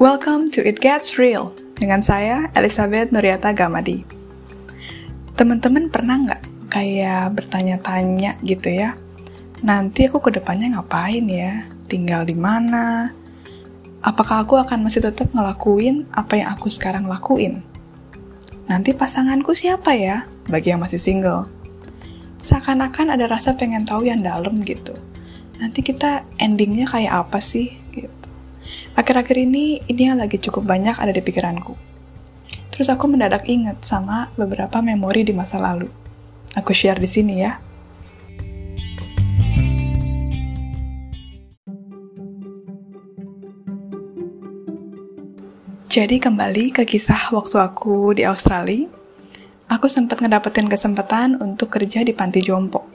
Welcome to It Gets Real dengan saya Elizabeth Nuriata Gamadi. Teman-teman pernah nggak kayak bertanya-tanya gitu ya? Nanti aku ke depannya ngapain ya? Tinggal di mana? Apakah aku akan masih tetap ngelakuin apa yang aku sekarang lakuin? Nanti pasanganku siapa ya? Bagi yang masih single. Seakan-akan ada rasa pengen tahu yang dalam gitu. Nanti kita endingnya kayak apa sih? Akhir-akhir ini, ini yang lagi cukup banyak ada di pikiranku. Terus aku mendadak ingat sama beberapa memori di masa lalu. Aku share di sini ya. Jadi kembali ke kisah waktu aku di Australia, aku sempat ngedapetin kesempatan untuk kerja di panti jompo.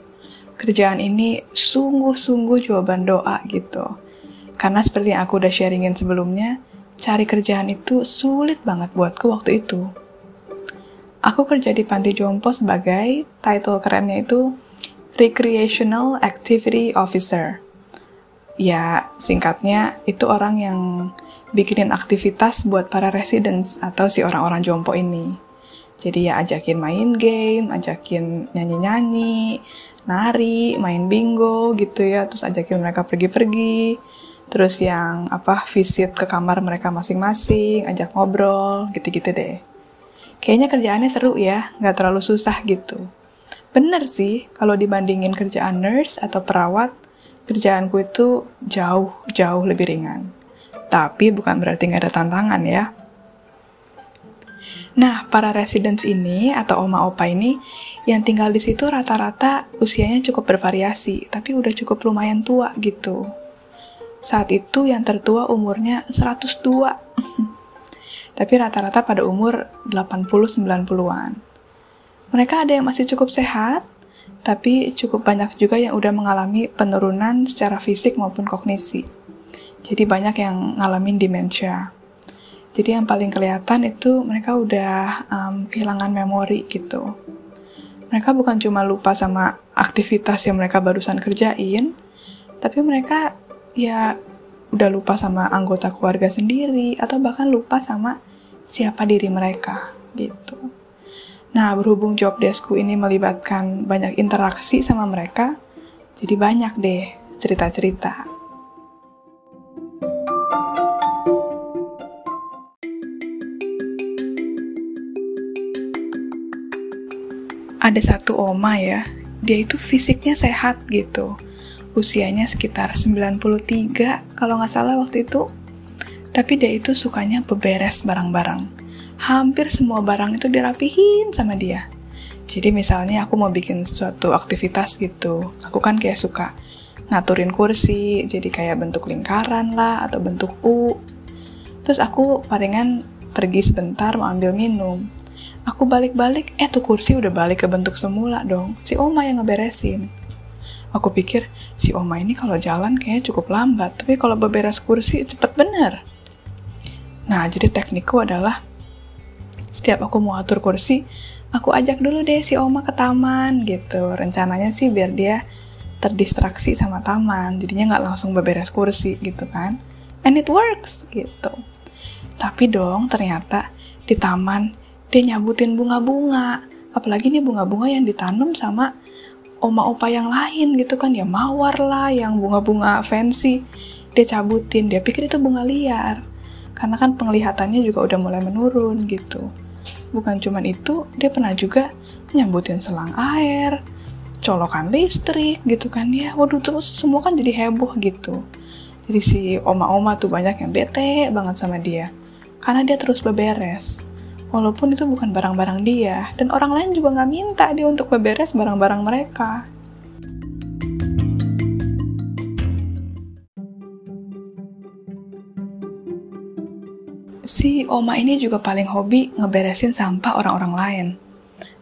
Kerjaan ini sungguh-sungguh jawaban doa gitu. Karena seperti yang aku udah sharingin sebelumnya, cari kerjaan itu sulit banget buatku waktu itu. Aku kerja di panti jompo sebagai title kerennya itu Recreational Activity Officer. Ya, singkatnya itu orang yang bikinin aktivitas buat para residents atau si orang-orang jompo ini. Jadi ya ajakin main game, ajakin nyanyi-nyanyi, nari, main bingo gitu ya, terus ajakin mereka pergi-pergi. Terus yang apa visit ke kamar mereka masing-masing, ajak ngobrol, gitu-gitu deh. Kayaknya kerjaannya seru ya, nggak terlalu susah gitu. Bener sih, kalau dibandingin kerjaan nurse atau perawat, kerjaanku itu jauh-jauh lebih ringan. Tapi bukan berarti nggak ada tantangan ya. Nah, para residents ini atau oma opa ini yang tinggal di situ rata-rata usianya cukup bervariasi, tapi udah cukup lumayan tua gitu. Saat itu yang tertua umurnya 102. Tapi rata-rata pada umur 80-90-an. Mereka ada yang masih cukup sehat, tapi cukup banyak juga yang udah mengalami penurunan secara fisik maupun kognisi. Jadi banyak yang ngalamin demensia. Jadi yang paling kelihatan itu mereka udah um, kehilangan memori gitu. Mereka bukan cuma lupa sama aktivitas yang mereka barusan kerjain, tapi mereka ya udah lupa sama anggota keluarga sendiri atau bahkan lupa sama siapa diri mereka gitu. Nah, berhubung job deskku ini melibatkan banyak interaksi sama mereka, jadi banyak deh cerita-cerita. Ada satu oma ya, dia itu fisiknya sehat gitu usianya sekitar 93 kalau nggak salah waktu itu. Tapi dia itu sukanya beberes barang-barang. Hampir semua barang itu dirapihin sama dia. Jadi misalnya aku mau bikin suatu aktivitas gitu, aku kan kayak suka ngaturin kursi, jadi kayak bentuk lingkaran lah atau bentuk U. Terus aku palingan pergi sebentar mau ambil minum. Aku balik-balik, eh tuh kursi udah balik ke bentuk semula dong. Si Oma yang ngeberesin. Aku pikir si Oma ini kalau jalan kayaknya cukup lambat, tapi kalau beberes kursi cepet bener. Nah, jadi teknikku adalah setiap aku mau atur kursi, aku ajak dulu deh si Oma ke taman gitu. Rencananya sih biar dia terdistraksi sama taman, jadinya nggak langsung beberes kursi gitu kan. And it works gitu. Tapi dong ternyata di taman dia nyabutin bunga-bunga. Apalagi nih bunga-bunga yang ditanam sama oma opa yang lain gitu kan ya mawar lah yang bunga-bunga fancy. Dia cabutin dia pikir itu bunga liar. Karena kan penglihatannya juga udah mulai menurun gitu. Bukan cuman itu dia pernah juga nyambutin selang air colokan listrik gitu kan ya. Waduh terus semua kan jadi heboh gitu. Jadi si oma-oma tuh banyak yang bete banget sama dia. Karena dia terus beberes walaupun itu bukan barang-barang dia dan orang lain juga nggak minta dia untuk beberes barang-barang mereka. Si Oma ini juga paling hobi ngeberesin sampah orang-orang lain.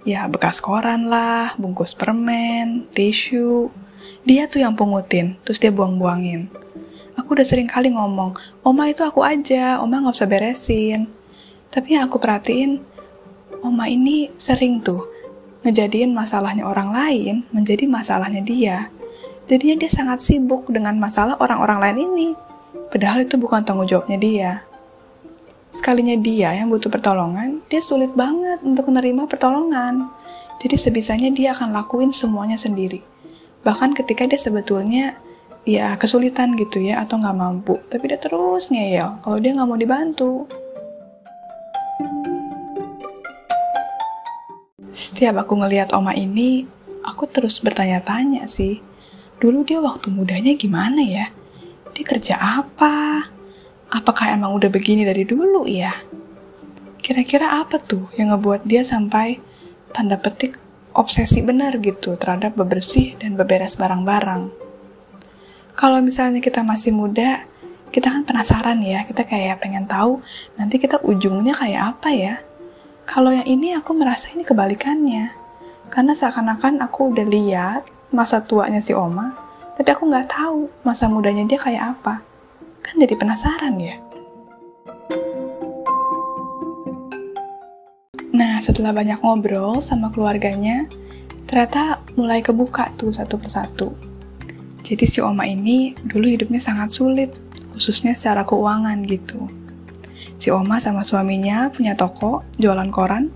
Ya, bekas koran lah, bungkus permen, tisu. Dia tuh yang pungutin, terus dia buang-buangin. Aku udah sering kali ngomong, Oma itu aku aja, Oma nggak usah beresin. Tapi yang aku perhatiin, Oma ini sering tuh ngejadiin masalahnya orang lain menjadi masalahnya dia. Jadinya dia sangat sibuk dengan masalah orang-orang lain ini. Padahal itu bukan tanggung jawabnya dia. sekalinya dia yang butuh pertolongan, dia sulit banget untuk menerima pertolongan. Jadi sebisanya dia akan lakuin semuanya sendiri. Bahkan ketika dia sebetulnya ya kesulitan gitu ya atau nggak mampu, tapi dia terus ngeyel kalau dia nggak mau dibantu. Setiap aku ngelihat oma ini, aku terus bertanya-tanya sih. Dulu dia waktu mudanya gimana ya? Dia kerja apa? Apakah emang udah begini dari dulu ya? Kira-kira apa tuh yang ngebuat dia sampai tanda petik obsesi benar gitu terhadap bebersih dan beberes barang-barang? Kalau misalnya kita masih muda, kita kan penasaran ya, kita kayak pengen tahu nanti kita ujungnya kayak apa ya. Kalau yang ini aku merasa ini kebalikannya. Karena seakan-akan aku udah lihat masa tuanya si Oma, tapi aku nggak tahu masa mudanya dia kayak apa. Kan jadi penasaran ya. Nah, setelah banyak ngobrol sama keluarganya, ternyata mulai kebuka tuh satu persatu. Jadi si oma ini dulu hidupnya sangat sulit, khususnya secara keuangan gitu. Si oma sama suaminya punya toko, jualan koran,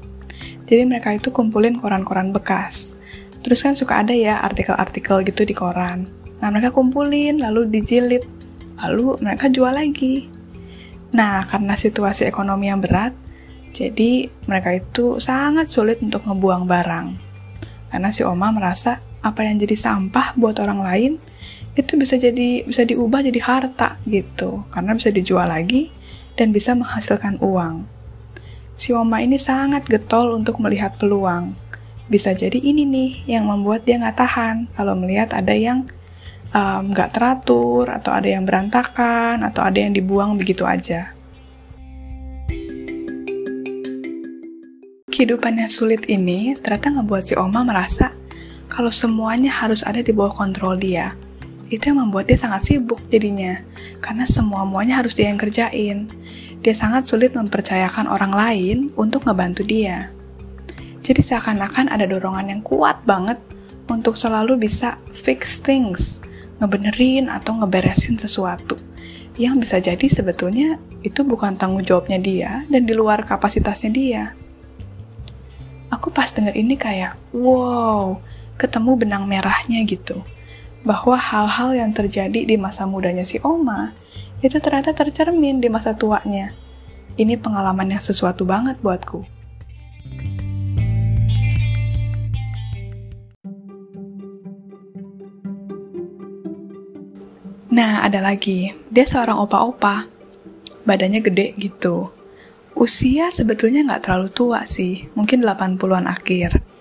jadi mereka itu kumpulin koran-koran bekas. Terus kan suka ada ya artikel-artikel gitu di koran. Nah mereka kumpulin, lalu dijilid, lalu mereka jual lagi. Nah, karena situasi ekonomi yang berat, jadi mereka itu sangat sulit untuk ngebuang barang. Karena si Oma merasa apa yang jadi sampah buat orang lain itu bisa jadi bisa diubah jadi harta gitu karena bisa dijual lagi dan bisa menghasilkan uang. Si Oma ini sangat getol untuk melihat peluang. Bisa jadi ini nih yang membuat dia nggak tahan kalau melihat ada yang nggak um, teratur atau ada yang berantakan atau ada yang dibuang begitu aja. Kehidupan yang sulit ini ternyata ngebuat si Oma merasa kalau semuanya harus ada di bawah kontrol dia. Itu yang membuat dia sangat sibuk jadinya, karena semua-muanya harus dia yang kerjain. Dia sangat sulit mempercayakan orang lain untuk ngebantu dia. Jadi seakan-akan ada dorongan yang kuat banget untuk selalu bisa fix things, ngebenerin atau ngeberesin sesuatu yang bisa jadi sebetulnya itu bukan tanggung jawabnya dia dan di luar kapasitasnya dia. Aku pas denger ini kayak, wow, ketemu benang merahnya gitu. Bahwa hal-hal yang terjadi di masa mudanya si Oma, itu ternyata tercermin di masa tuanya. Ini pengalaman yang sesuatu banget buatku. Nah, ada lagi. Dia seorang opa-opa. Badannya gede gitu. Usia sebetulnya nggak terlalu tua sih, mungkin 80-an akhir.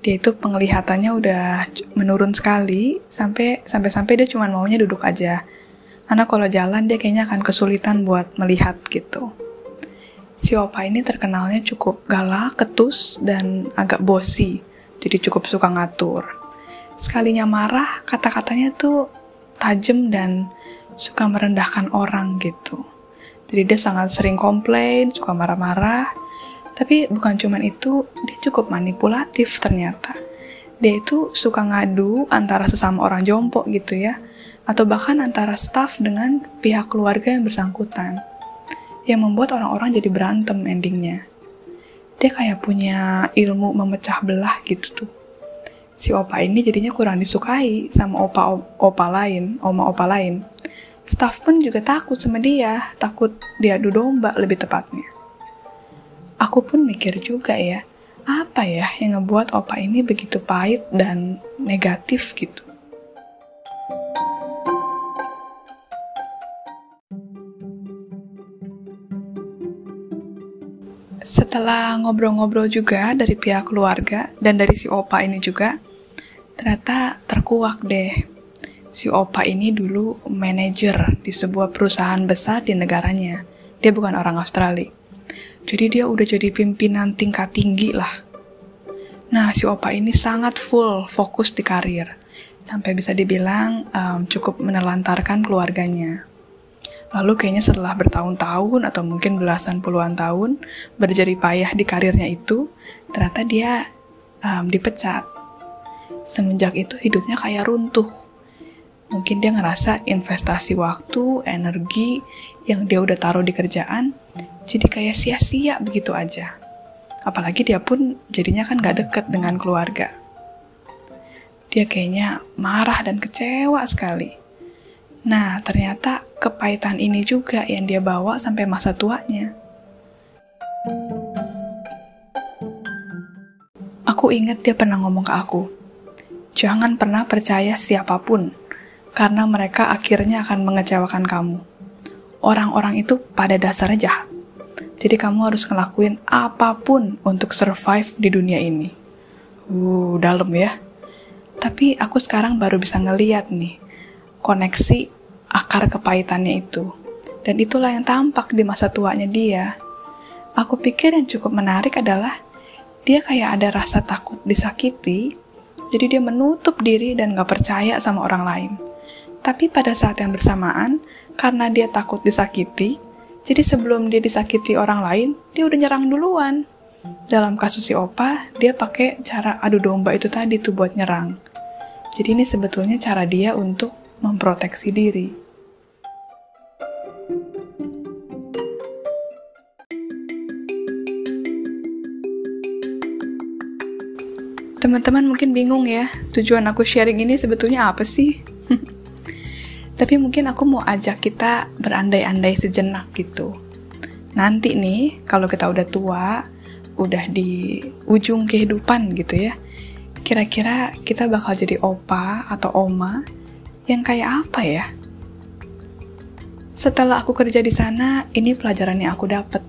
Dia itu penglihatannya udah menurun sekali, sampai sampai sampai dia cuma maunya duduk aja. Karena kalau jalan dia kayaknya akan kesulitan buat melihat gitu. Si opa ini terkenalnya cukup galak, ketus, dan agak bosi. Jadi cukup suka ngatur. Sekalinya marah, kata-katanya tuh tajam dan suka merendahkan orang gitu. Jadi dia sangat sering komplain, suka marah-marah. Tapi bukan cuma itu, dia cukup manipulatif ternyata. Dia itu suka ngadu antara sesama orang jompo gitu ya, atau bahkan antara staff dengan pihak keluarga yang bersangkutan. Yang membuat orang-orang jadi berantem endingnya. Dia kayak punya ilmu memecah belah gitu tuh si opa ini jadinya kurang disukai sama opa-opa lain, oma-opa lain. Staff pun juga takut sama dia, takut diadu domba lebih tepatnya. Aku pun mikir juga ya, apa ya yang ngebuat opa ini begitu pahit dan negatif gitu. Setelah ngobrol-ngobrol juga dari pihak keluarga dan dari si opa ini juga, Ternyata terkuak deh. Si Opa ini dulu manajer di sebuah perusahaan besar di negaranya. Dia bukan orang Australia. Jadi dia udah jadi pimpinan tingkat tinggi lah. Nah, si Opa ini sangat full fokus di karir. Sampai bisa dibilang um, cukup menelantarkan keluarganya. Lalu kayaknya setelah bertahun-tahun atau mungkin belasan puluhan tahun berjari payah di karirnya itu, ternyata dia um, dipecat Semenjak itu hidupnya kayak runtuh. Mungkin dia ngerasa investasi waktu, energi yang dia udah taruh di kerjaan, jadi kayak sia-sia begitu aja. Apalagi dia pun jadinya kan gak deket dengan keluarga. Dia kayaknya marah dan kecewa sekali. Nah, ternyata kepahitan ini juga yang dia bawa sampai masa tuanya. Aku ingat dia pernah ngomong ke aku, jangan pernah percaya siapa pun, karena mereka akhirnya akan mengecewakan kamu. Orang-orang itu pada dasarnya jahat. Jadi kamu harus ngelakuin apa pun untuk survive di dunia ini. Uh, dalam ya. Tapi aku sekarang baru bisa ngeliat nih, koneksi akar kepahitannya itu. Dan itulah yang tampak di masa tuanya dia. Aku pikir yang cukup menarik adalah dia kayak ada rasa takut disakiti, jadi dia menutup diri dan gak percaya sama orang lain. Tapi pada saat yang bersamaan, karena dia takut disakiti, jadi sebelum dia disakiti orang lain, dia udah nyerang duluan. Dalam kasus si Opa, dia pakai cara adu domba itu tadi tuh buat nyerang. Jadi ini sebetulnya cara dia untuk memproteksi diri. Teman-teman mungkin bingung ya, tujuan aku sharing ini sebetulnya apa sih? Tapi mungkin aku mau ajak kita berandai-andai sejenak gitu. Nanti nih, kalau kita udah tua, udah di ujung kehidupan gitu ya, kira-kira kita bakal jadi opa atau oma yang kayak apa ya? Setelah aku kerja di sana, ini pelajaran yang aku dapat.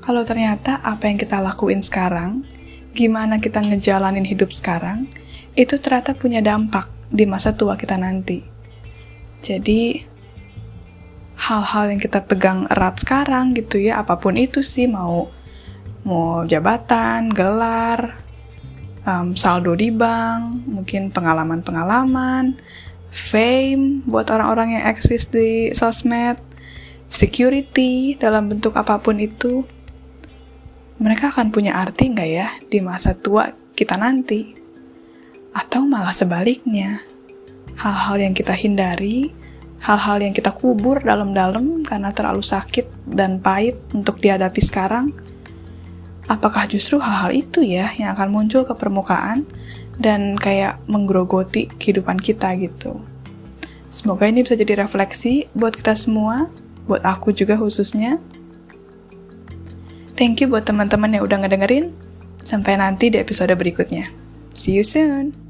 Kalau ternyata apa yang kita lakuin sekarang, gimana kita ngejalanin hidup sekarang, itu ternyata punya dampak di masa tua kita nanti jadi hal-hal yang kita pegang erat sekarang gitu ya, apa pun itu sih mau mau jabatan, gelar, um, saldo di bank, mungkin pengalaman-pengalaman, fame buat orang-orang yang eksis di sosmed, security dalam bentuk apa pun itu, mereka akan punya arti nggak ya di masa tua kita nanti? Atau malah sebaliknya, hal-hal yang kita hindari, hal-hal yang kita kubur dalam-dalam karena terlalu sakit dan pahit untuk dihadapi sekarang, apakah justru hal-hal itu ya yang akan muncul ke permukaan dan kayak menggerogoti kehidupan kita gitu. Semoga ini bisa jadi refleksi buat kita semua, buat aku juga khususnya. Thank you buat teman-teman yang udah ngedengerin. Sampai nanti di episode berikutnya. See you soon!